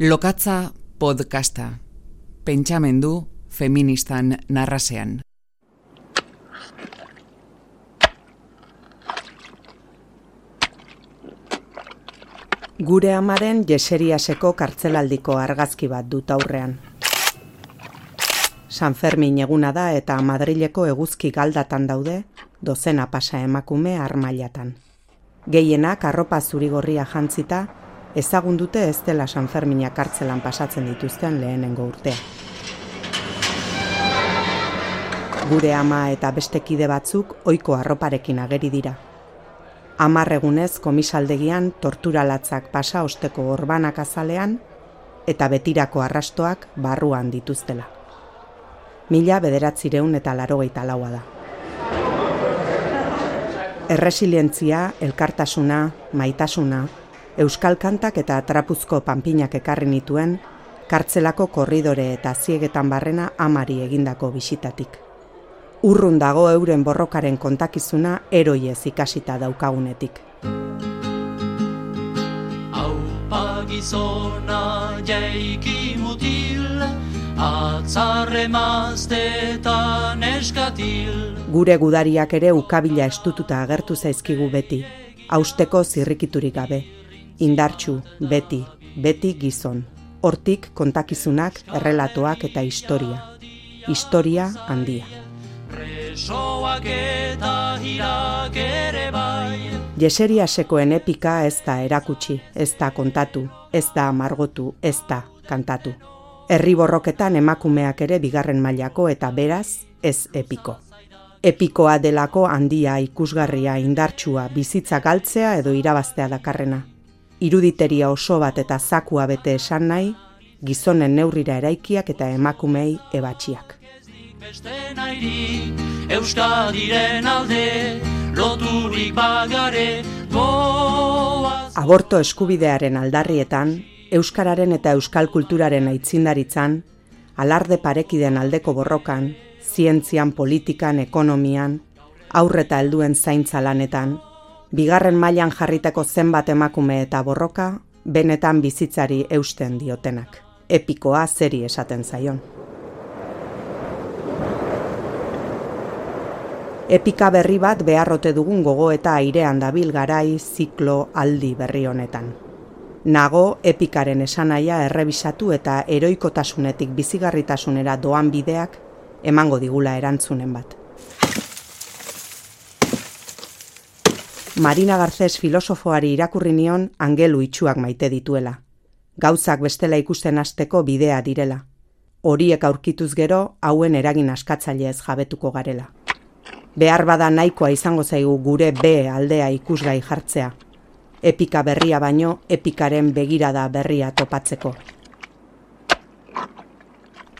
Lokatza podcasta. Pentsamendu feministan narrasean. Gure amaren jeseriaseko kartzelaldiko argazki bat dut aurrean. San Fermin eguna da eta Madrileko eguzki galdatan daude dozena pasa emakume armailatan. Gehienak arropa zurigorria jantzita ezagun dute ez dela San Fermina kartzelan pasatzen dituzten lehenengo urtea. Gure ama eta beste kide batzuk ohiko arroparekin ageri dira. Hamar egunez komisaldegian torturalatzak pasa osteko orbanak azalean eta betirako arrastoak barruan dituztela. Mila bederatzireun eta larogeita laua da. Erresilientzia, elkartasuna, maitasuna, euskal kantak eta trapuzko panpinak ekarri nituen, kartzelako korridore eta ziegetan barrena amari egindako bisitatik. Urrun dago euren borrokaren kontakizuna eroiez ikasita daukagunetik. Aupa gizona jaiki mutil, atzarre maztetan eskatil. Gure gudariak ere ukabila estututa agertu zaizkigu beti, austeko zirrikiturik gabe, indartxu, beti, beti gizon. Hortik kontakizunak, errelatoak eta historia. Historia handia. Jeseria sekoen epika ez da erakutsi, ez da kontatu, ez da amargotu, ez da kantatu. Herri borroketan emakumeak ere bigarren mailako eta beraz ez epiko. Epikoa delako handia ikusgarria indartsua bizitza galtzea edo irabaztea dakarrena iruditeria oso bat eta zakua bete esan nahi, gizonen neurrira eraikiak eta emakumei ebatxiak. Euskadiren alde, loturik bagare, Aborto eskubidearen aldarrietan, Euskararen eta Euskal kulturaren aitzindaritzan, alarde parekiden aldeko borrokan, zientzian, politikan, ekonomian, aurreta helduen zaintza lanetan, bigarren mailan jarriteko zenbat emakume eta borroka, benetan bizitzari eusten diotenak. Epikoa zeri esaten zaion. Epika berri bat beharrote dugun gogo eta airean dabil garai ziklo aldi berri honetan. Nago epikaren esanaia errebisatu eta eroikotasunetik bizigarritasunera doan bideak emango digula erantzunen bat. Marina Garzez filosofoari irakurri nion angelu itxuak maite dituela. Gauzak bestela ikusten hasteko bidea direla. Horiek aurkituz gero, hauen eragin askatzailez jabetuko garela. Behar bada nahikoa izango zaigu gure B aldea ikusgai jartzea. Epika berria baino, epikaren begirada berria topatzeko.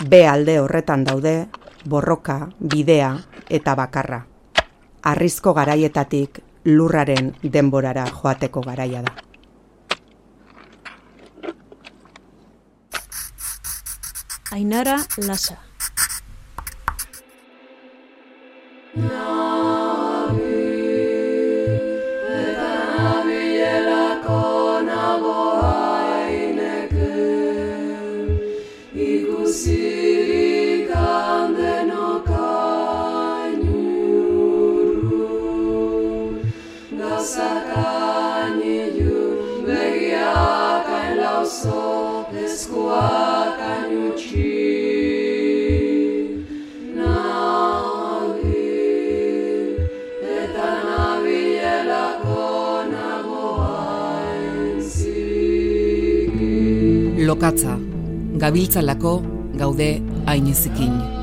B alde horretan daude, borroka, bidea eta bakarra. Arrizko garaietatik lurraren denborara joateko garaia da. Ainara Lasa lokatza, gabiltzalako gaude ainezikin.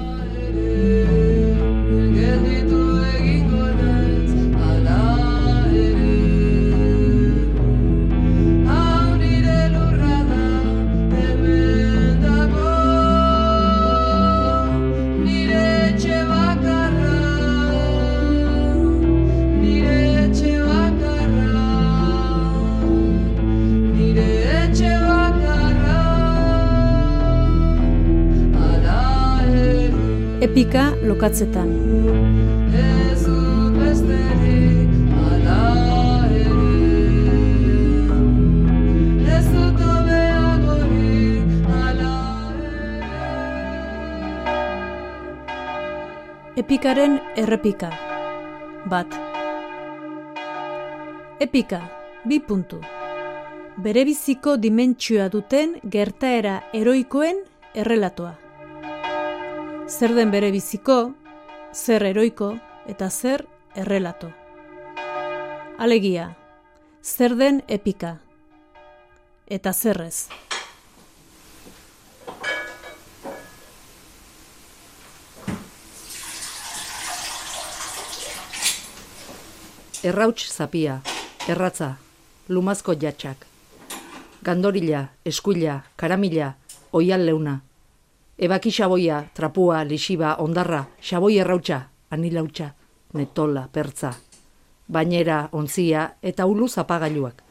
pika lokatzetan. Ez dut besterik ala Ez dut obeagorik ala ere Epikaren errepika. Bat. Epika, bi puntu. Berebiziko dimentsioa duten gertaera eroikoen errelatoa. Zer den berebiziko, zer eroiko eta zer errelato. Alegia, zer den epika. Eta zerrez. Errauts zapia, erratza, lumazko jatxak. Gandorila, eskuila, karamila, oial leuna. Ebaki xaboia, trapua, lixiba, ondarra, xaboi errautsa, anilautsa, netola, pertza. Bainera, onzia eta ulu zapagailuak.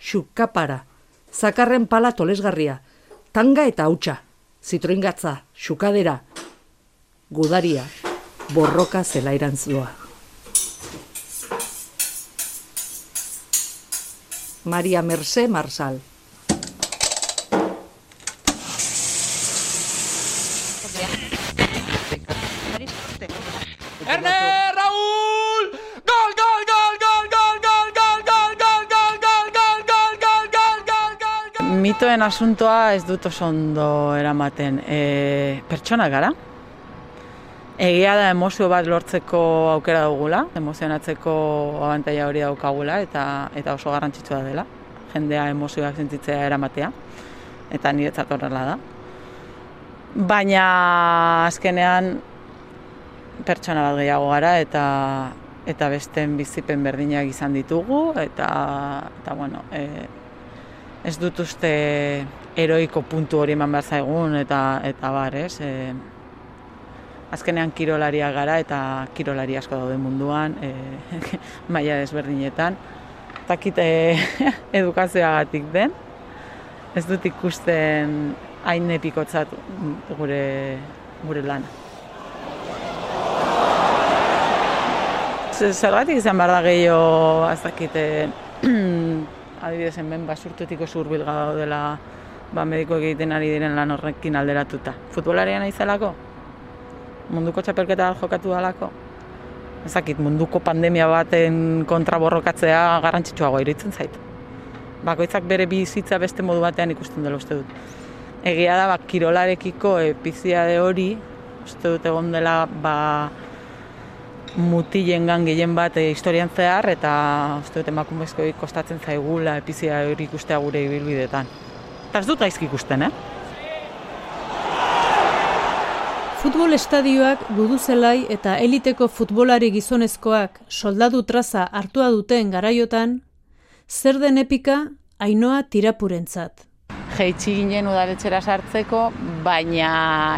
Xukapara, zakarren pala tolesgarria, tanga eta hautsa, zitroingatza, xukadera, gudaria, borroka zelairantzua. Maria Mercé Marsal. Mitoen asuntoa ez dut oso ondo eramaten. E, pertsona gara? Egia da emozio bat lortzeko aukera dugula, emozionatzeko abantaia hori daukagula eta eta oso garrantzitsua dela. Jendea emozioak sentitzea eramatea eta niretzat horrela da. Baina azkenean pertsona bat gehiago gara eta eta besten bizipen berdinak izan ditugu eta eta bueno, e, ez dut uste eroiko puntu hori eman behar zaigun eta eta bar, ez? E, azkenean kirolaria gara eta kirolari asko daude munduan, e, maila desberdinetan. Takit e, edukazioagatik den, ez dut ikusten hain epikotzat gure, gure lana. Zergatik izan behar da gehiago, ez dakit, adibidez hemen basurtuetiko zurbil dela ba, mediko egiten ari diren lan horrekin alderatuta. Futbolarian aizelako? Munduko txapelketa jokatu dalako? Ez dakit, munduko pandemia baten kontra borrokatzea garrantzitsuago iritzen zait. Bakoitzak bere bizitza beste modu batean ikusten dela uste dut. Egia da, ba, kirolarekiko epiziade hori, uste dut egon dela, ba, mutilen gan gehien bat e, historian zehar eta uste dut emakumezko kostatzen zaigula epizia hori ikustea gure ibilbidetan. Eta ez dut gaizki ikusten, eh? Futbol estadioak guduzelai eta eliteko futbolari gizonezkoak soldadu traza hartua duten garaiotan, zer den epika ainoa tirapurentzat jeitsi ginen udaletxera sartzeko, baina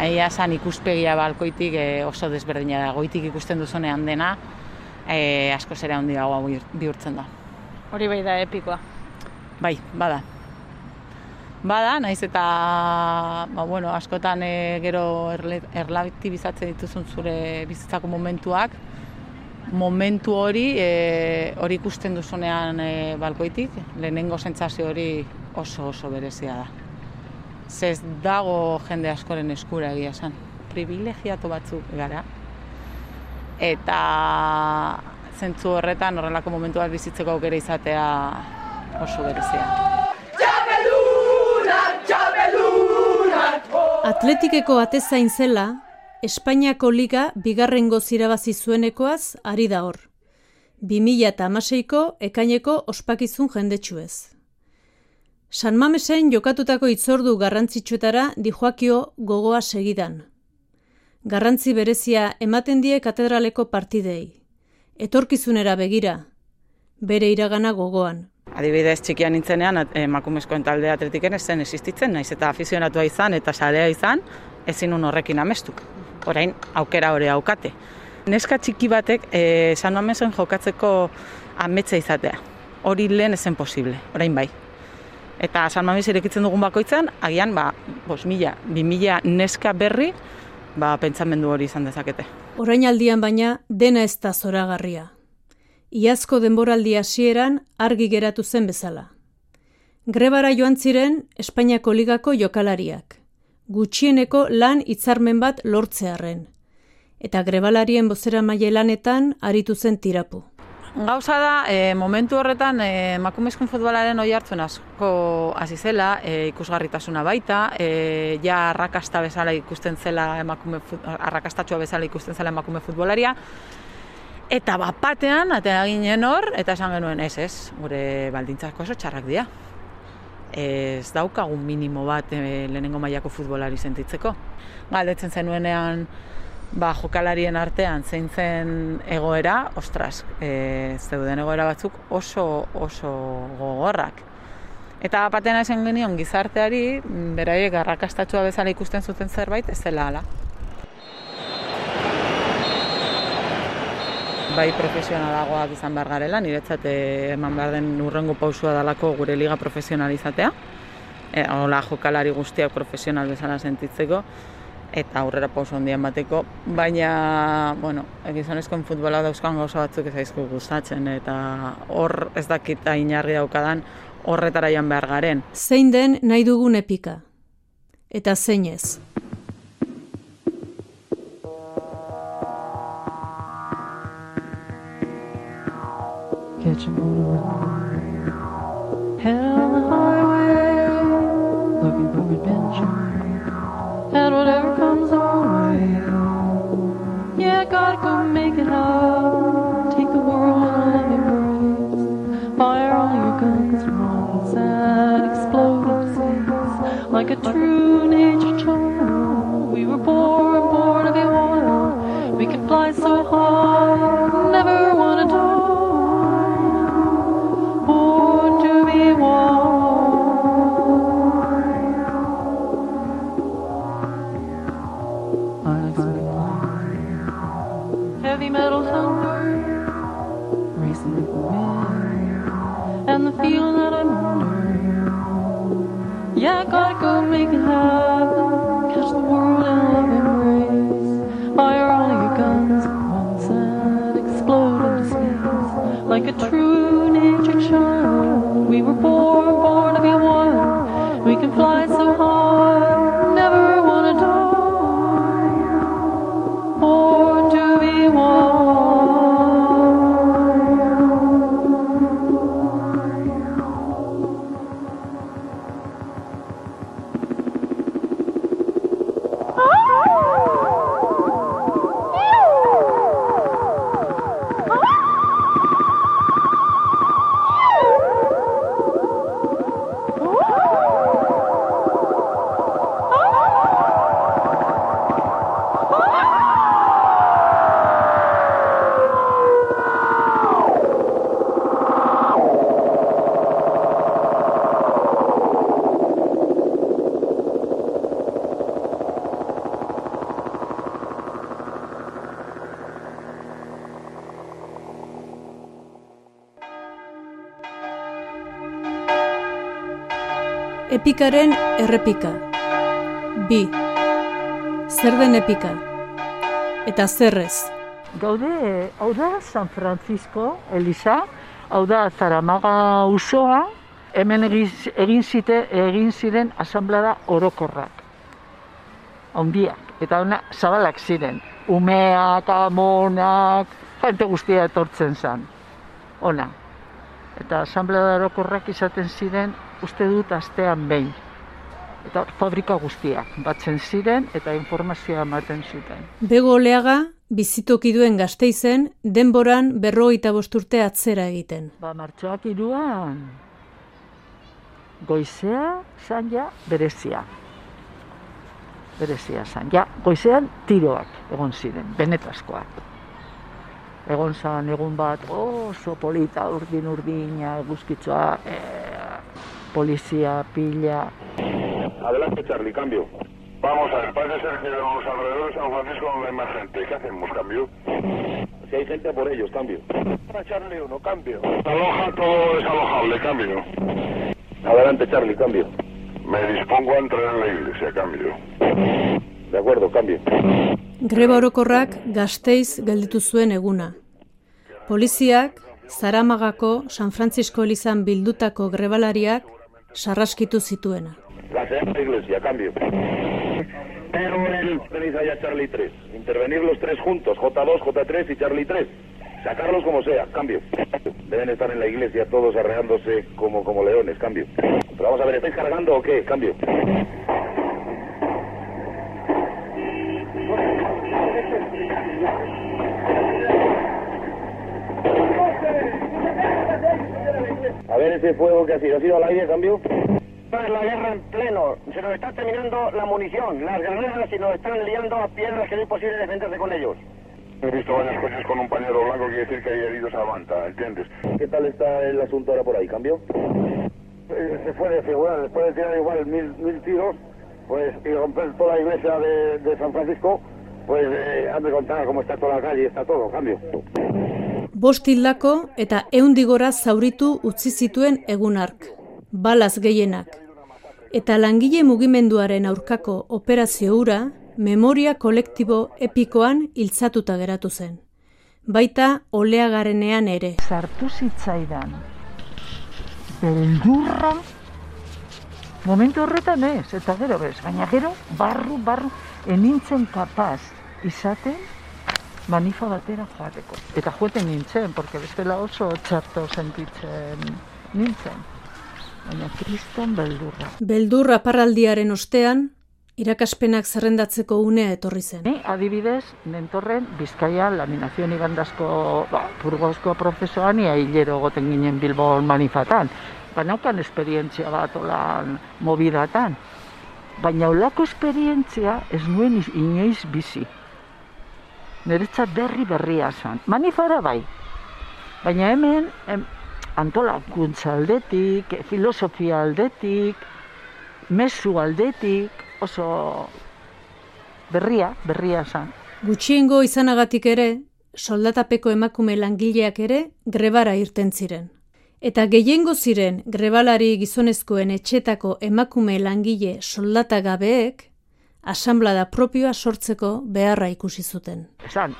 eia san ikuspegia balkoitik e, oso desberdina da. Goitik ikusten duzunean dena, e, asko zera handi bihurtzen da. Hori bai da epikoa. Bai, bada. Bada, naiz eta ba, bueno, askotan e, gero erlatibizatzen dituzun zure bizitzako momentuak, momentu hori e, hori ikusten duzunean e, balkoitik, lehenengo sentsazio hori oso oso berezia da. Zez dago jende askoren eskura egia esan. Privilegiatu batzuk gara. Eta zentzu horretan horrelako momentu bat bizitzeko aukera izatea oso berezia. Atletikeko atezain zela, Espainiako Liga bigarrengo zirabazi zuenekoaz ari da hor. 2006ko ekaineko ospakizun jendetsuez. San Mamesen jokatutako itzordu garrantzitsuetara dijoakio gogoa segidan. Garrantzi berezia ematen die katedraleko partidei. Etorkizunera begira, bere iragana gogoan. Adibidez txikian nintzenean emakumezkoen talde atletiken zen existitzen, naiz eta afizionatua izan eta sarea izan, ezin un horrekin amestuk. Orain aukera hori aukate. Neska txiki batek e, San Mamesen jokatzeko ametsa izatea. Hori lehen ezen posible, orain bai. Eta San Mames irekitzen dugun bakoitzan, agian, ba, bos mila, bi mila neska berri, ba, pentsamendu hori izan dezakete. Orain aldian baina, dena ez da zoragarria. Iazko denboraldi hasieran argi geratu zen bezala. Grebara joan ziren Espainiako ligako jokalariak. Gutxieneko lan hitzarmen bat lortzearren. eta grebalarien bozera lanetan aritu zen tirapu. Gauza da, e, momentu horretan e, futbolaren oi hartzen asko hasi zela, e, ikusgarritasuna baita, e, ja arrakasta bezala ikusten zela emakume arrakastatxua bezala ikusten zela emakume futbolaria. Eta bat batean, atea ginen hor, eta esan genuen ez ez, gure baldintzak oso txarrak dira. Ez daukagun minimo bat e, lehenengo mailako futbolari sentitzeko. Galdetzen zenuenean, ba, jokalarien artean zein zen egoera, ostras, e, zeuden egoera batzuk oso oso gogorrak. Eta batena esan genion gizarteari, beraiek garrakastatxua bezala ikusten zuten zerbait, ez zela ala. Bai profesionalagoak izan behar garela, niretzat eh, eman behar den urrengo pausua dalako gure liga profesionalizatea. E, hola jokalari guztiak profesional bezala sentitzeko eta aurrera pauso handian bateko, baina, bueno, egizonezkoen futbola dauzkan gauza batzuk ez aizko gustatzen, eta hor ez dakita inarri daukadan horretara jan behar garen. Zein den nahi dugun epika, eta zein ez. Catch a Head on whatever comes our way, yeah, gotta go make it out. Take the world in a loving embrace. Fire all your guns once and explode like a true nature like a true nature child. We were born, Epikaren errepika. Bi. Zer den epika? Eta zerrez? Gaude, hau da San Francisco, Elisa, hau da Zaramaga usoa, hemen egiz- egin, zite, egin ziren asamblada orokorrak. Handiak, eta ona zabalak ziren. Umeak, amonak, jente guztia etortzen zen. Ona. Eta asamblada orokorrak izaten ziren, uste dut astean behin. Eta fabrika guztiak batzen ziren eta informazioa ematen zuten. Bego oleaga, bizitoki duen gazteizen, denboran berrogeita bosturte atzera egiten. Ba, martxoak iruan, goizea zan ja berezia. Berezia zan. Ja, goizean tiroak egon ziren, benetazkoak. Egon zan egun bat oso polita urdin urdina, guzkitzoa, e, polizia, pila. Adelante, Charlie, cambio. Vamos a ver, parece ser que en los alrededores de San Francisco no hay más gente. ¿Qué hacemos, cambio? Si hay gente por ellos, cambio. Para Charlie 1, cambio. Aloja todo desalojable, cambio. Adelante, Charlie, cambio. Me dispongo a entrar en la iglesia, cambio. De acuerdo, cambio. Greba orokorrak gazteiz gelditu zuen eguna. Poliziak, Zaramagako San Francisco elizan bildutako grebalariak sarraskitu zituena. La iglesia, cambio. Pero el Charlie 3. Intervenir los tres juntos, J2, J3 y Charlie 3. Sacarlos como sea, cambio. Deben estar en la iglesia todos arreándose como, como leones, cambio. Pero vamos a ver, ¿estáis cargando o qué? Cambio. Ese fuego que ha sido, ¿ha sido al aire, cambio? Es la guerra en pleno. Se nos está terminando la munición, las granadas y nos están liando a piedras que no es posible defenderse con ellos. He visto varias cosas con un pañuelo blanco, quiere decir que hay heridos a banda, ¿entiendes? ¿Qué tal está el asunto ahora por ahí, cambio? Eh, Se puede figurar, después de tirar igual mil, mil tiros, pues, y romper toda la iglesia de, de San Francisco, pues, eh, han de contar cómo está toda la calle, está todo, cambio. Bost hildako eta eundigora zauritu utzi zituen egun ark, balaz gehienak. Eta langile mugimenduaren aurkako operazio hura, memoria kolektibo epikoan hiltzatuta geratu zen. Baita oleagarenean ere. Sartu zitzaidan beldurra momentu horretan ez, eta gero bez, baina gero barru, barru, enintzen kapaz izaten manifa batera joateko. Eta joeten nintzen, porque bestela oso txarto sentitzen nintzen. Baina kriston beldurra. Beldur aparraldiaren ostean, irakaspenak zerrendatzeko unea etorri zen. Ni adibidez, nentorren Bizkaia laminazioan igandazko ba, purgozko prozesoan ia hilero goten ginen Bilbon manifatan. Banaukan esperientzia bat olan mobidatan. Baina olako esperientzia ez nuen iz- inoiz bizi. Niretzat berri berria zen. Manifara bai. Baina hemen, em, antolakuntza aldetik, filosofia aldetik, mezu aldetik, oso berria, berria zen. Gutxiengo izanagatik ere, soldatapeko emakume langileak ere grebara irten ziren. Eta gehiengo ziren grebalari gizonezkoen etxetako emakume langile soldatagabeek asamblada propioa sortzeko beharra ikusi zuten. Esan,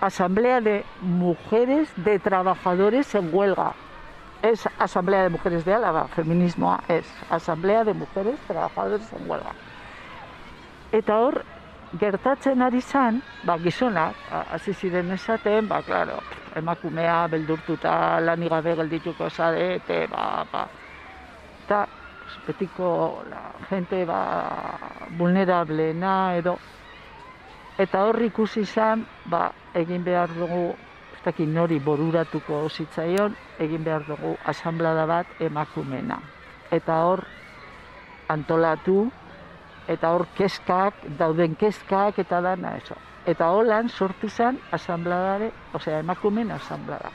Asamblea de Mujeres de Trabajadores en Huelga. Es Asamblea de Mujeres de Álava, feminismoa es Asamblea de Mujeres Trabajadores en Huelga. Eta hor, gertatzen ari zan, ba, gizonak, a- hasi ziren esaten, ba, claro, emakumea beldurtuta lanik gabe geldituko zarete, ba, ba. Pues, betiko la gente ba, vulnerableena edo Eta hor ikusi izan, ba, egin behar dugu, ez dakit nori boruratuko zitzaion, egin behar dugu asamblada bat emakumena. Eta hor antolatu, eta hor keskak, dauden keskak, eta dana eso. Eta holan sortu zen asambladare, osea emakumen asamblada.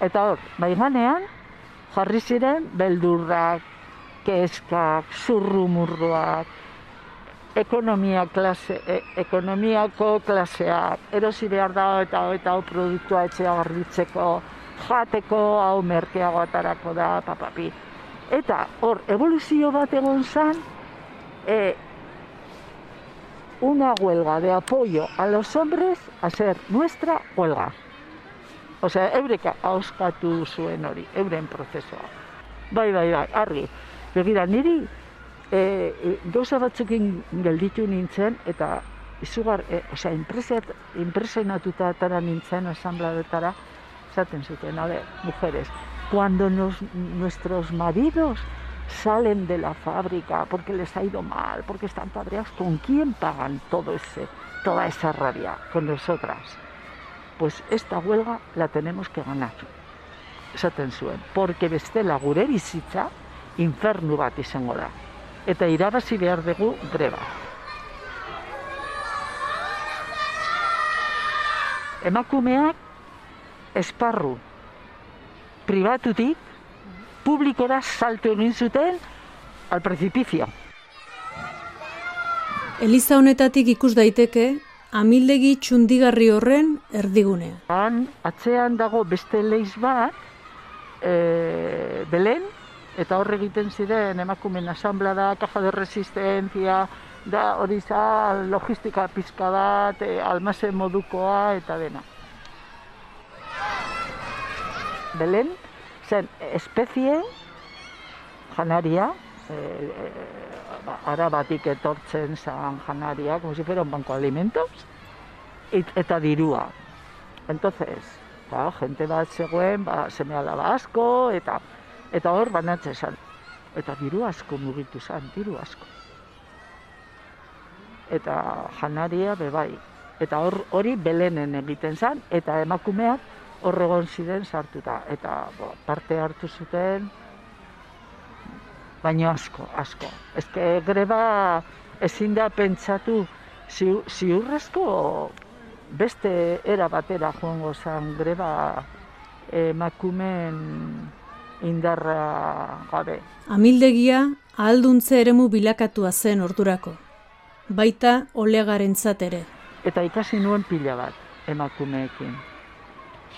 Eta hor, baiganean, jarri ziren beldurrak, keskak, zurrumurruak, ekonomia klase, e, ekonomiako klaseak, erosi behar da eta eta hau produktua etxea garbitzeko, jateko, hau merkeago atarako da, papapi. Eta hor, evoluzio bat egon zen, e, una huelga de apoyo a los hombres a ser nuestra huelga. Osea, eureka auskatu zuen hori, euren prozesua. Bai, bai, bai, argi. Begira, niri e, e, gauza batzukin gelditu nintzen, eta izugar, e, osea, impresionat, impresionatuta atara nintzen asambladetara, esaten zuten, a ver, mujeres, cuando nos, nuestros maridos salen de la fábrica porque les ha ido mal, porque están padreados, ¿con quién pagan todo ese, toda esa rabia? Con nosotras. Pues esta huelga la tenemos que ganar. Esaten zuen, porque bestela gure bizitza infernu bat izango da. Eta irabazi behar dugu greba. Emakumeak esparru pribatutik publikora salto egin zuten al precipizio. Eliza honetatik ikus daiteke amildegi txundigarri horren erdigunea. Han atzean dago beste leiz bat, e, Belen, eta hor egiten ziren emakumen asamblada, caja de resistencia, da hori za logistika pizka bat, e, almazen modukoa eta dena. Belen, zen espezie janaria, e, e, ba, arabatik etortzen zan janaria, como si fuera un banco alimentos, et, eta dirua. Entonces, ba, gente bat zegoen, ba, seme asko, eta eta hor banatze zan. Eta diru asko mugitu zan, diru asko. Eta janaria bebai. Eta hor hori belenen egiten zan, eta emakumeak horregon ziren sartuta. Eta bo, parte hartu zuten, baino asko, asko. Ez greba ezin da pentsatu ziu, ziurrezko beste era batera joango zen greba emakumen indarra gabe. Amildegia ahalduntze eremu bilakatua zen ordurako. Baita olegarentzat ere. Eta ikasi nuen pila bat emakumeekin.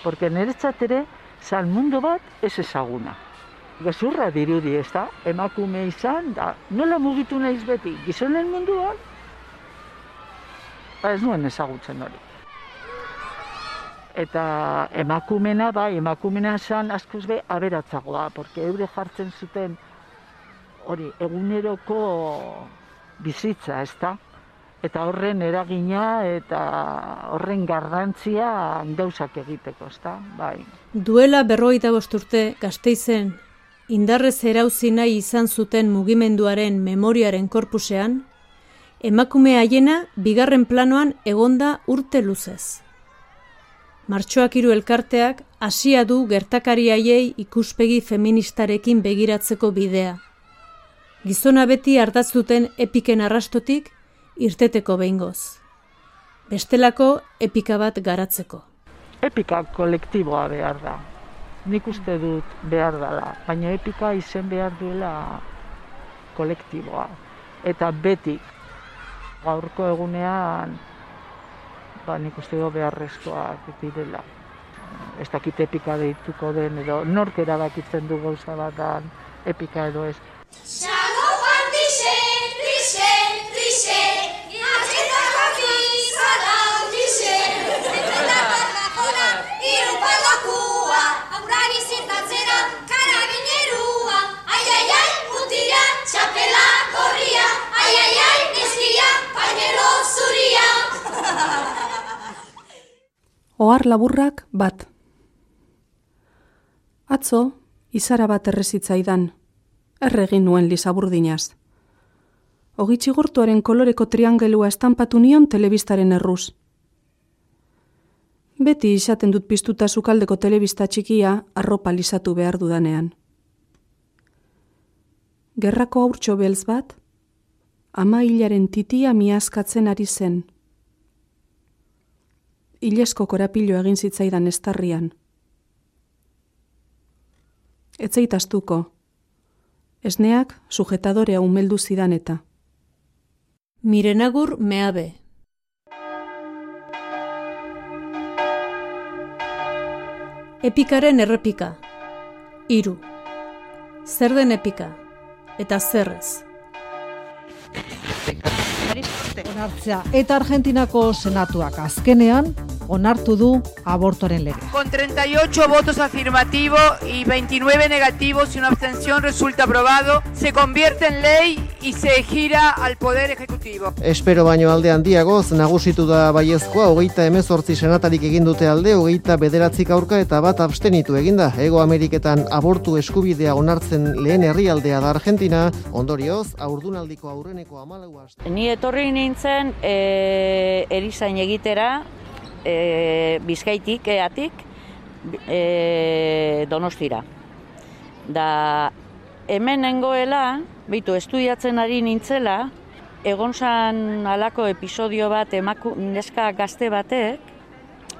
Porque niretzat ere zan mundu bat ez ezaguna. Gezurra dirudi ez da, emakume izan da, nola mugitu naiz beti, gizonen munduan? Ba ez nuen ezagutzen hori. Eta emakumena, bai, emakumena zan askoz be aberatzagoa, porque eure jartzen zuten hori eguneroko bizitza, ez da? Eta horren eragina eta horren garrantzia gauzak egiteko, ez da? Bai. Duela berroita bosturte gazteizen indarrez erauzi nahi izan zuten mugimenduaren memoriaren korpusean, emakume haiena bigarren planoan egonda urte luzez. Martxoak hiru elkarteak hasia du gertakari haiei ikuspegi feministarekin begiratzeko bidea. Gizona beti ardaz duten epiken arrastotik irteteko behingoz. Bestelako epika bat garatzeko. Epika kolektiboa behar da nik uste dut behar dela, baina epika izen behar duela kolektiboa. Eta beti, gaurko egunean, ba, nik uste dut beharrezkoa direla. Ez dakit epika deituko den, edo nork erabakitzen du gauza bat epika edo ez. Ohar laburrak bat. Atzo, izara bat errezitzaidan, erregin nuen lisaburdinaz. Ogitxigortuaren koloreko triangelua estampatu nion telebistaren erruz. Beti izaten dut piztuta sukaldeko telebista txikia arropa lisatu behar dudanean gerrako aurtxo belz bat, ama hilaren titia miazkatzen ari zen. Ilesko korapilo egin zitzaidan estarrian. Etzeitastuko, esneak sujetadorea umeldu zidan eta. Mirenagur meabe. Epikaren errepika. Iru. Zer den epika? eta zerrez. Onartzea eta Argentinako senatuak azkenean onartu du abortoren lege. Con 38 votos afirmativos y 29 negativos y una abstención resulta aprobado, se convierte en ley y se gira al Poder Ejecutivo. Espero baino alde handiagoz, nagusitu da baiezkoa, hogeita emezortzi senatarik egindute alde, hogeita bederatzik aurka eta bat abstenitu eginda. Ego Ameriketan abortu eskubidea onartzen lehen herrialdea da Argentina, ondorioz, aurdunaldiko aurreneko amalau Ni etorri nintzen e, erizain egitera, e, bizkaitik, eatik, e, donostira. Da, hemen nengoela, bitu, estudiatzen ari nintzela, egon zan alako episodio bat emaku, neska gazte batek,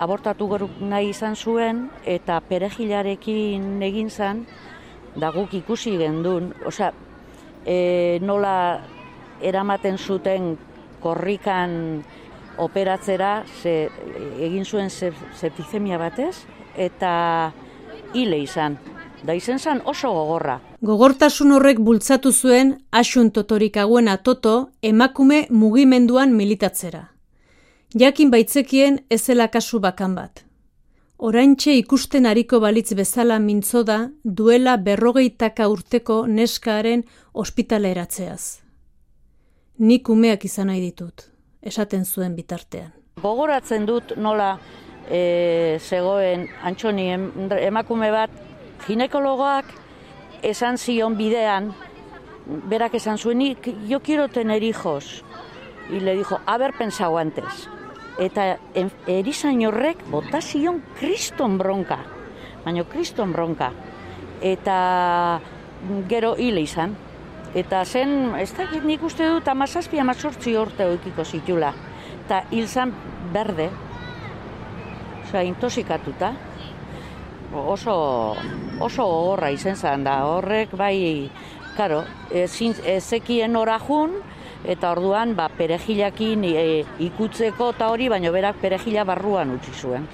abortatu goruk nahi izan zuen, eta perejilarekin egin zan, da guk ikusi gendun, osea, e, nola eramaten zuten korrikan operatzera ze, egin zuen septizemia batez eta hile izan. Da izen zan oso gogorra. Gogortasun horrek bultzatu zuen asun totorik aguena toto emakume mugimenduan militatzera. Jakin baitzekien ezela kasu bakan bat. Oraintxe ikusten ariko balitz bezala mintzo duela berrogeitaka urteko neskaaren ospitaleratzeaz. nik umeak izan nahi ditut, esaten zuen bitartean. Gogoratzen dut nola e, zegoen antxoni em- emakume bat ginekologoak esan zion bidean, berak esan zuen, "Nik, yo quiero tener hijos. Y le dijo, haber pensado antes. Eta erizain horrek bota zion kriston bronka, baina kriston bronka. Eta gero hile izan. Eta zen, ez dakit nik uste dut, amazazpi, amazortzi urte oikiko zitula. Eta hil zan berde, osea, intoxikatuta. Oso, oso gogorra izen zan da, horrek bai, karo, ezin, ezekien orajun, eta orduan, ba, perejilakin e, ikutzeko eta hori, baino berak perejila barruan utzi zuen.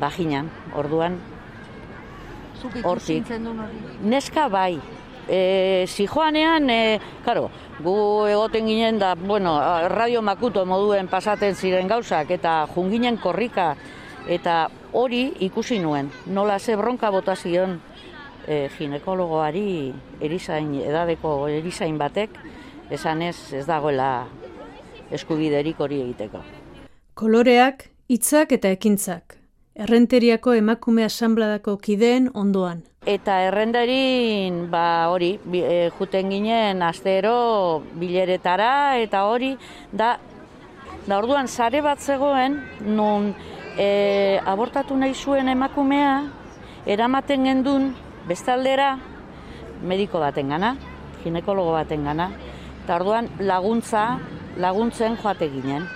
Baginan, orduan, Zuk Hortik. ikusi duen hori. Neska bai. E, zijoanean, e, karo, gu egoten ginen da, bueno, radio makuto moduen pasaten ziren gauzak, eta junginen korrika, eta hori ikusi nuen. Nola ze bronka bota zion e, ginekologoari erizain, edadeko erizain batek, esanez ez dagoela eskubiderik hori egiteko. Koloreak, hitzak eta ekintzak. Errenteriako emakume asanbladako kideen ondoan. Eta errenderin, ba hori, e, juten ginen astero bileretara eta hori, da, da orduan sare bat zegoen, nun e, abortatu nahi zuen emakumea, eramaten gendun bestaldera mediko baten gana, ginekologo baten gana, eta orduan laguntza, laguntzen joate ginen.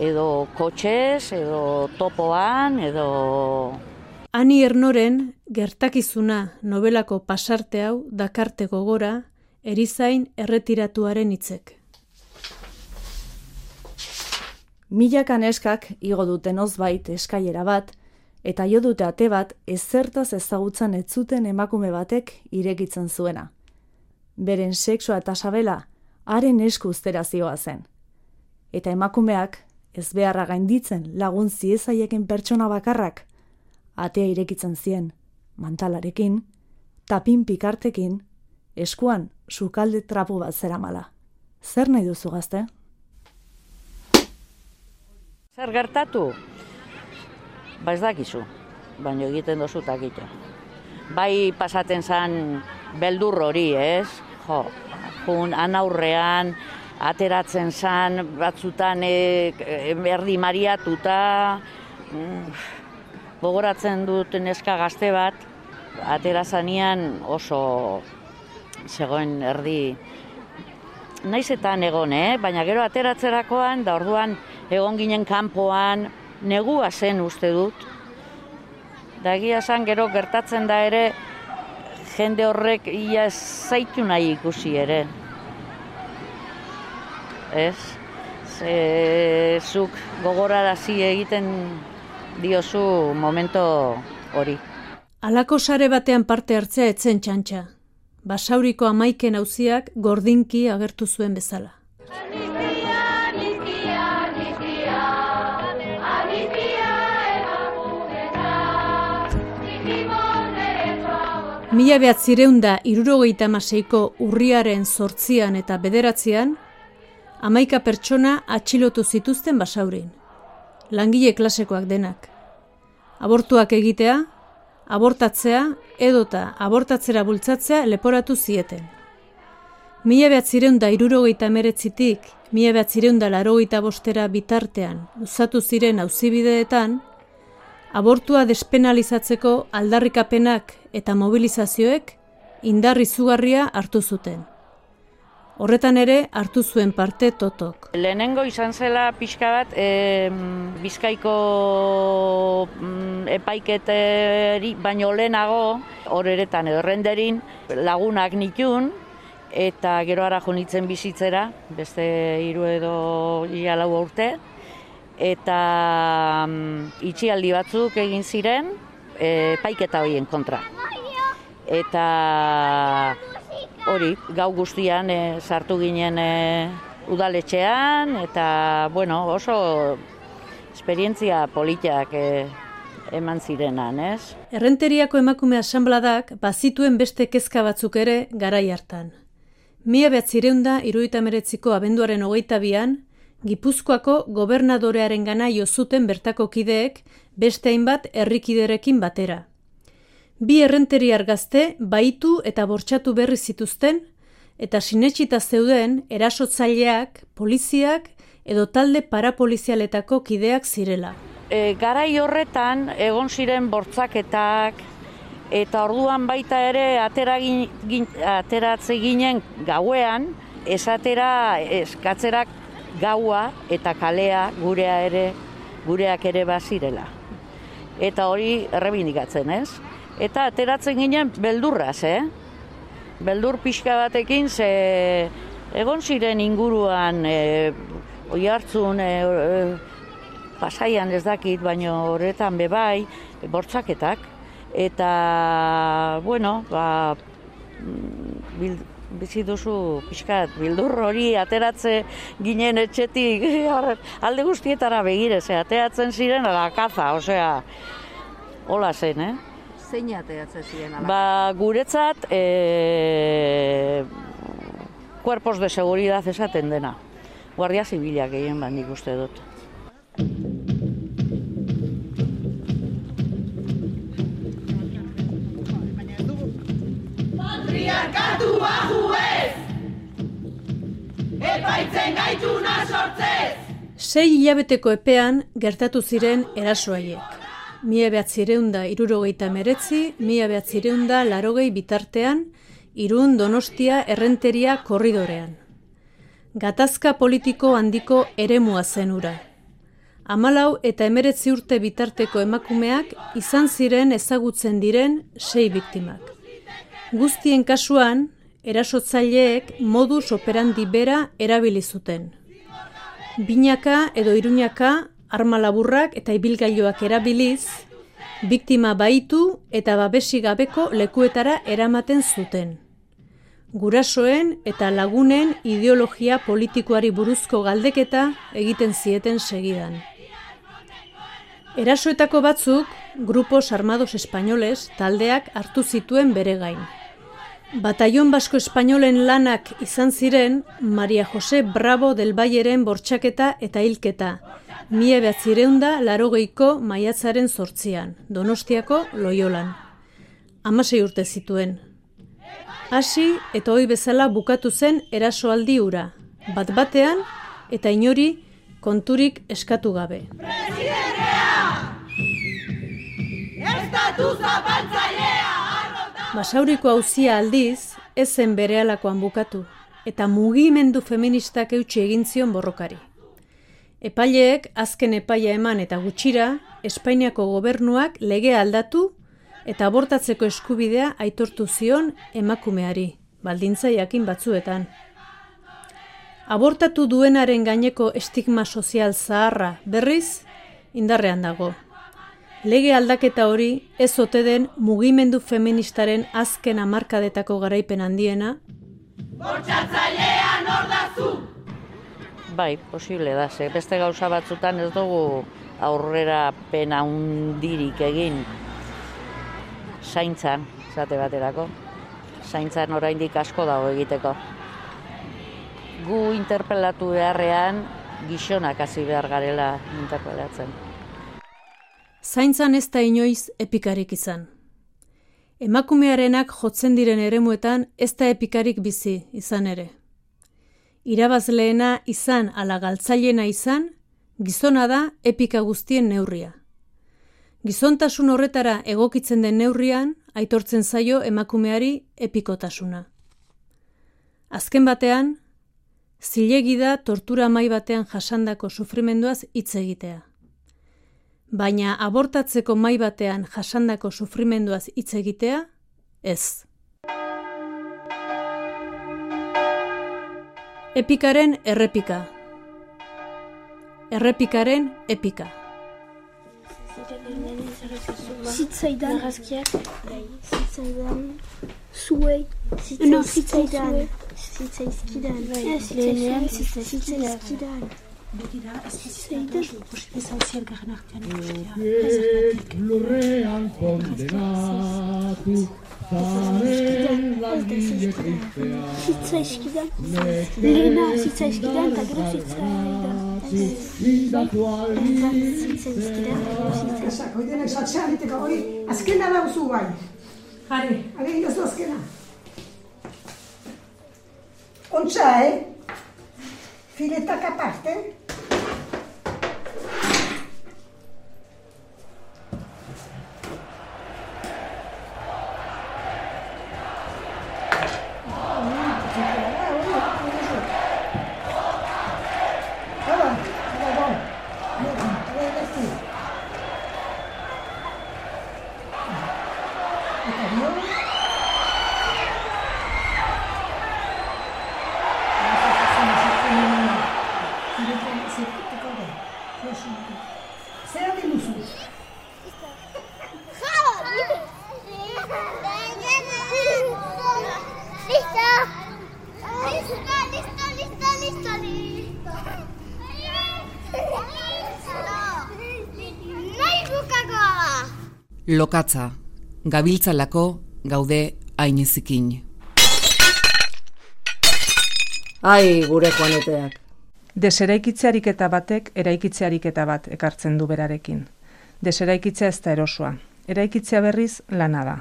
Edo kotxez, edo topoan, edo Ani Ernoren gertakizuna nobelako pasarte hau dakarte gogora erizain erretiratuaren hitzek. Milaka neskak igo duten ozbait eskailera bat, eta jo dute ate bat ezertaz ezagutzen ez zuten emakume batek irekitzen zuena. Beren sexua eta sabela haren esku uztera zioa zen. Eta emakumeak ez beharra gainditzen lagun ziezaieken pertsona bakarrak, atea irekitzen zien, mantalarekin, tapin pikartekin, eskuan sukalde trapu bat zeramala. Zer nahi duzu gazte? Zer gertatu? Ba ez dakizu, baina egiten dozu takito. Bai pasaten zan beldur hori, ez? Jo, jun anaurrean, ateratzen zan, batzutan e, erdi mariatuta, mm, gogoratzen dut neska gazte bat, atera zanean oso zegoen erdi naiz eta egon, eh? baina gero ateratzerakoan, da orduan egon ginen kanpoan, negua zen uste dut. Da egia esan gero gertatzen da ere, jende horrek ia zaitu nahi ikusi ere. Ez? Ze, zuk gogorarazi egiten diozu momento hori. Halako sare batean parte hartzea etzen txantxa. Basauriko amaiken auziak gordinki agertu zuen bezala. Mila behatzireun da irurogeita amaseiko urriaren sortzian eta bederatzean, amaika pertsona atxilotu zituzten basaurin. Langile klasekoak denak. Abortuak egitea, abortatzea edota abortatzera bultzatzea leporatu zieten. Mila behatzireun da irurogeita emeretzitik, mila behatzireun da larogeita bostera bitartean uzatu ziren auzibideetan, abortua despenalizatzeko aldarrikapenak eta mobilizazioek indar izugarria hartu zuten. Horretan ere hartu zuen parte totok. Lehenengo izan zela pixka bat, e, bizkaiko mm, epaiketeri baino lehenago, horeretan edo renderin, lagunak nitun, eta gero ara jonitzen bizitzera, beste hiru edo lau urte, eta mm, itxialdi batzuk egin ziren, e, epaiketa horien kontra. Eta hori, gau guztian e, sartu ginen e, udaletxean, eta, bueno, oso esperientzia politiak e, eman zirenan, ez? Errenteriako emakume asanbladak bazituen beste kezka batzuk ere garai hartan. Mila behatzireunda iruita meretziko abenduaren hogeita bian, Gipuzkoako gobernadorearen gana jo zuten bertako kideek beste hainbat herrikiderekin batera. Bi errenteriar gazte baitu eta bortxatu berri zituzten, eta sinetxita zeuden erasotzaileak, poliziak edo talde parapolizialetako kideak zirela. E, garai horretan egon ziren bortzaketak eta orduan baita ere atera gin, gin, ateratze ginen gauean esatera eskatzerak gaua eta kalea gurea ere gureak ere bazirela. Eta hori errebindikatzen, ez? Eta ateratzen ginen beldurraz, eh? Beldur pixka batekin ze egon ziren inguruan e, oi hartzun e, e, pasaian ez dakit, baino horretan bebai, bortzaketak. Eta, bueno, ba, bil, bizi duzu pixkat bildur hori ateratzen ginen etxetik alde guztietara begire, ze ateratzen ziren ala kaza, osea, hola zen, eh? Zein ateratzen ziren ala? Ba, guretzat, e, cuerpos de seguridad esaten dena. Guardia zibilak egin bat nik uste dut. Patriarkatua juez! Epaitzen gaituna sortzez! Sei hilabeteko epean gertatu ziren erasoaiek. Mila behatzireunda irurogeita meretzi, mila behatzireunda larogei bitartean, irun donostia errenteria korridorean. Gatazka politiko handiko eremua zen ura. Amalau eta emeretzi urte bitarteko emakumeak izan ziren ezagutzen diren sei biktimak. Guztien kasuan, erasotzaileek modus operandi bera erabili zuten. Binaka edo iruñaka arma laburrak eta ibilgailoak erabiliz, biktima baitu eta babesi gabeko lekuetara eramaten zuten. Gurasoen eta lagunen ideologia politikoari buruzko galdeketa egiten zieten segidan. Erasoetako batzuk, grupos armados espainoles taldeak hartu zituen bere gain. Batallon Basko Espainolen lanak izan ziren Maria Jose Bravo del Bayeren bortxaketa eta hilketa, mie behatzireunda larogeiko maiatzaren sortzian, Donostiako Loiolan. Hamasei urte zituen. Hasi eta hoi bezala bukatu zen erasoaldi ura, bat batean eta inori konturik eskatu gabe. Basauriko hauzia aldiz, ez zen berealakoan bukatu, eta mugimendu feministak eutxi egin zion borrokari. Epaileek azken epaia eman eta gutxira, Espainiako gobernuak lege aldatu eta abortatzeko eskubidea aitortu zion emakumeari, baldintza jakin batzuetan. Abortatu duenaren gaineko estigma sozial zaharra berriz, indarrean dago. Lege aldaketa hori ez ote den mugimendu feministaren azken hamarkadetako garaipen handiena? Bortxatzailea nor da zu! Bai, posible da, ze beste gauza batzutan ez dugu aurrera pena hundirik egin zaintzan, zate baterako. Zaintzan oraindik asko dago egiteko. Gu interpelatu beharrean gizonak hasi behar garela interpelatzen. Zaintzan ez da inoiz epikarik izan. Emakumearenak jotzen diren eremuetan ez da epikarik bizi izan ere. Irabazleena izan ala galtzailena izan, gizona da epika guztien neurria. Gizontasun horretara egokitzen den neurrian, aitortzen zaio emakumeari epikotasuna. Azken batean, zilegi da tortura mai batean jasandako sufrimenduaz hitz egitea baina abortatzeko mai batean jasandako sufrimenduaz hitz egitea, ez. Epikaren errepika. Errepikaren epika. Zitzaidan. Arrazkiak. Zitzaidan. Zuei. Zitzaidan. Zitzaizkidan. Zitzaizkidan. Zitzaizkidan. Begira, ez bezizatu, posible zauziak garen artean Lurrean kondenatu, zaren langile tristea. Zitzaizkidan, lehena zitzaizkidan eta gero zitzaidan. Zindatu Zitzaizkidan eta gero zitzaidan. Oidenek saltxea egiteko, hori azkena dauzu bai. Jari, ari inozu azkena. Ontsa, eh? Filha, toca tá a parte. Listo. Listo, listo, listo, listo, listo. Nahi bukakoa. Lokatza, gabiltzalako gaude ainezikin. Ai, gure joaneteak. Deseraikitzearik eta batek eraikitzearik eta bat ekartzen du berarekin. Deseraikitzea ez da erosua. Eraikitzea berriz lana da.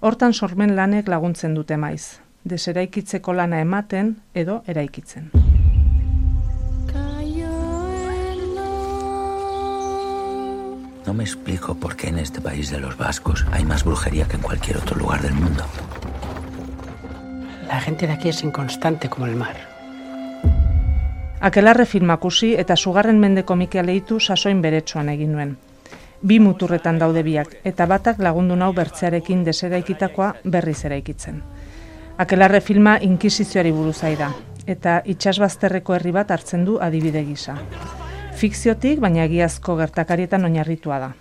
Hortan sormen lanek laguntzen dute maiz. Deseraikitzeko lana ematen edo eraikitzen. No me explico por qué en este país de los vascos hay más brujería que en cualquier otro lugar del mundo. La gente de aquí es inconstante como el mar. Akelarre filmakusi eta sugarren mendeko Mikel leitu sasoin beretsuan egin nuen. Bi muturretan daude biak, eta batak lagundu nau bertzearekin deseraikitakoa berriz eraikitzen. Akelarre filma inkisizioari buruzai da, eta itxasbazterreko herri bat hartzen du adibide gisa. Fikziotik, baina egiazko gertakarietan oinarritua da.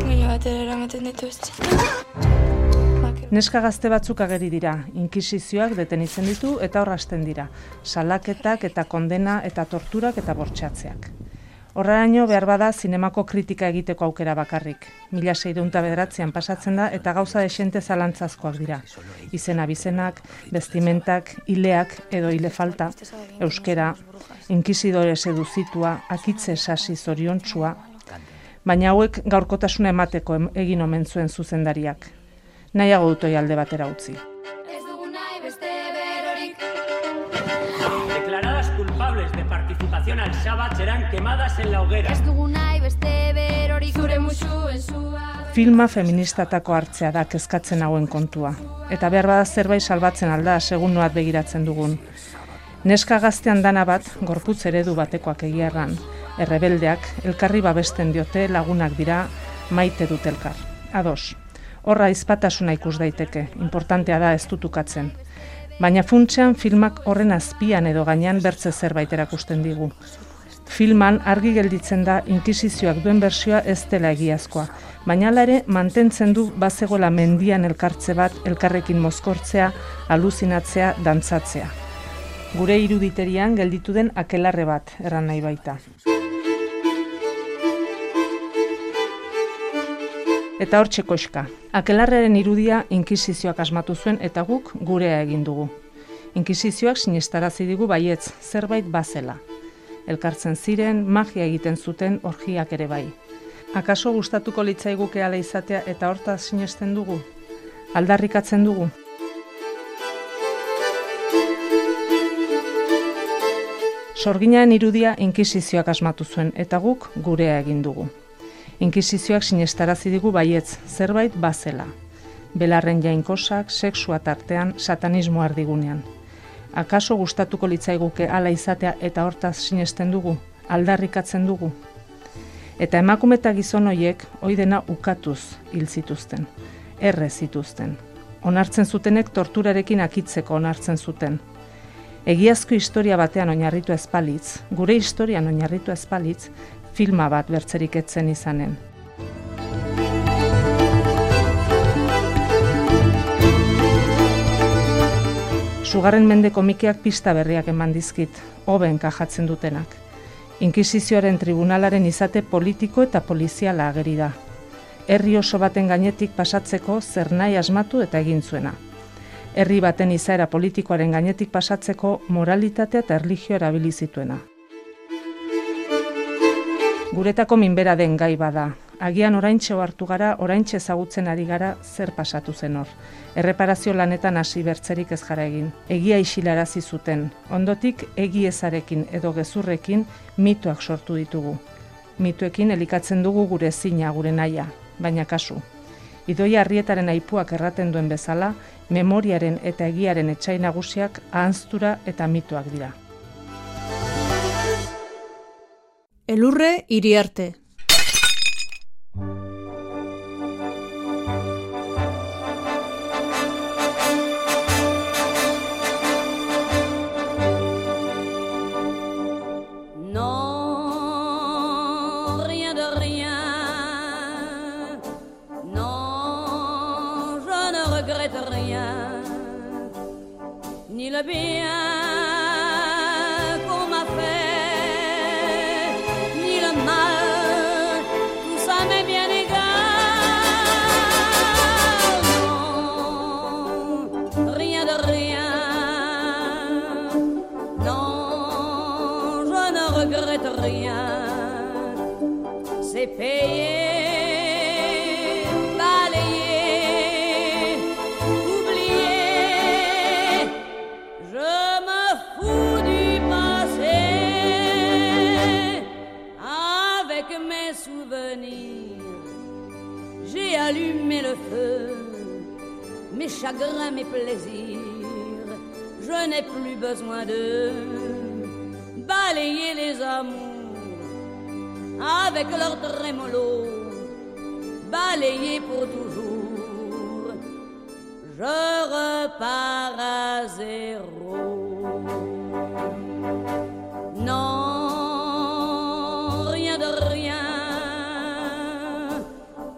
Baina batera eramaten dituzte. Neska gazte batzuk ageri dira, inkisizioak detenitzen ditu eta horrasten dira, salaketak eta kondena eta torturak eta bortxatzeak. Horraino behar bada zinemako kritika egiteko aukera bakarrik. Mila seireunta bederatzean pasatzen da eta gauza desente zalantzazkoak dira. Izena bizenak, bestimentak, hileak edo hile falta, euskera, inkisidore seduzitua, akitze sasi zoriontsua, baina hauek gaurkotasuna emateko em- egin omen zuen zuzendariak. Nahiago dutoi alde batera utzi. Declaradas culpables de participación al Shabbat serán quemadas en la hoguera. Ez dugu nahi beste berorik zure musuen zua. Filma feministatako hartzea da kezkatzen hauen kontua. Eta behar bada zerbait salbatzen alda, segun noat begiratzen dugun. Neska gaztean dana bat, gorputz eredu batekoak egia erran. Errebeldeak, elkarri babesten diote lagunak dira, maite dut elkar. Ados, horra izpatasuna ikus daiteke, importantea da ez dutukatzen. Baina funtsean filmak horren azpian edo gainean bertze zerbait erakusten digu. Filman argi gelditzen da inkisizioak duen bersioa ez dela egiazkoa, baina ere mantentzen du bazegola mendian elkartze bat elkarrekin mozkortzea, aluzinatzea, dantzatzea. Gure iruditerian gelditu den akelarre bat erran nahi baita. Eta hor txekoska. Akelarrearen irudia inkisizioak asmatu zuen eta guk gurea egin dugu. Inkisizioak sinestarazi digu baietz, zerbait bazela. Elkartzen ziren, magia egiten zuten orgiak ere bai. Akaso gustatuko litzaiguke ala izatea eta hortaz sinesten dugu? Aldarrikatzen dugu? Sorginaren irudia inkisizioak asmatu zuen eta guk gurea egin dugu. Inkisizioak sinestarazi digu baietz, zerbait bazela. Belarren jainkosak, sexua tartean, satanismo ardigunean. Akaso gustatuko litzaiguke hala izatea eta hortaz sinesten dugu, aldarrikatzen dugu. Eta emakume eta gizon hoiek hoi dena ukatuz hil zituzten, erre zituzten. Onartzen zutenek torturarekin akitzeko onartzen zuten. Egiazko historia batean oinarritu ezpalitz, gure historian oinarritu ezpalitz, filma bat bertzerik etzen izanen. Sugarren mende komikiak pista berriak eman dizkit, hoben kajatzen dutenak. Inkisizioaren tribunalaren izate politiko eta poliziala ageri da. Herri oso baten gainetik pasatzeko zer nahi asmatu eta egin zuena. Herri baten izaera politikoaren gainetik pasatzeko moralitatea eta erlijio erabili zituena. Guretako minbera den gai bada, agian oraintxe hartu gara, oraintxe ezagutzen ari gara zer pasatu zen hor. Erreparazio lanetan hasi bertzerik ez gara egin. Egia isilarazi zuten, ondotik egi ezarekin edo gezurrekin mitoak sortu ditugu. Mituekin elikatzen dugu gure zina, gure naia, baina kasu. Idoia arrietaren aipuak erraten duen bezala, memoriaren eta egiaren etxai nagusiak ahanztura eta mitoak dira. Elurre iriarte. c'est payer, balayer, oublié. Je me fous du passé. Avec mes souvenirs, j'ai allumé le feu. Mes chagrins, mes plaisirs, je n'ai plus besoin d'eux. Balayer les amours avec leur trémolo, balayé pour toujours. Je repars à zéro. Non, rien de rien.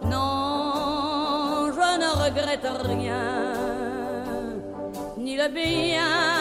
Non, je ne regrette rien, ni le bien.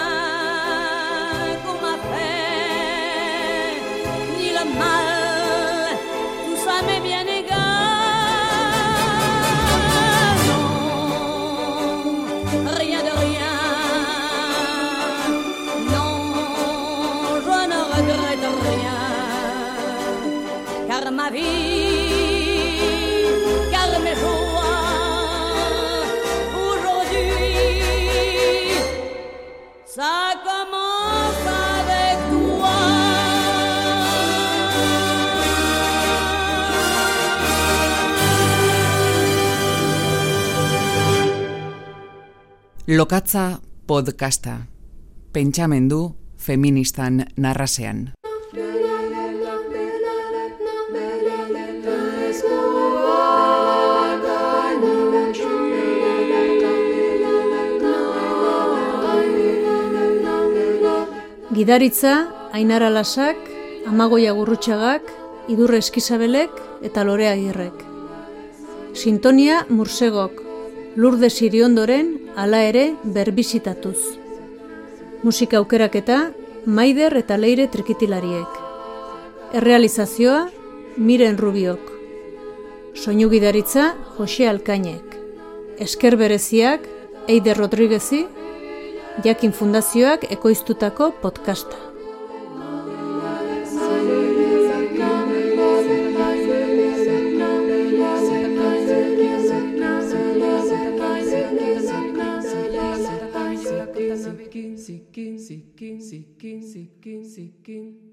Lokatza podcasta. Pentsamendu feministan narrasean. Gidaritza, Ainara Lasak, Amagoia Gurrutxagak, Idurre Eskizabelek eta Lorea Agirrek. Sintonia Mursegok, Lurde Siriondoren hala ere berbizitatuz. Musika aukeraketa, Maider eta Leire trikitilariek. Errealizazioa, Miren Rubiok. Soinu gidaritza, Jose Alkainek. Esker bereziak, Eider Rodriguezi, Jakin Fundazioak ekoiztutako podcasta. 间，时间，时间，时间。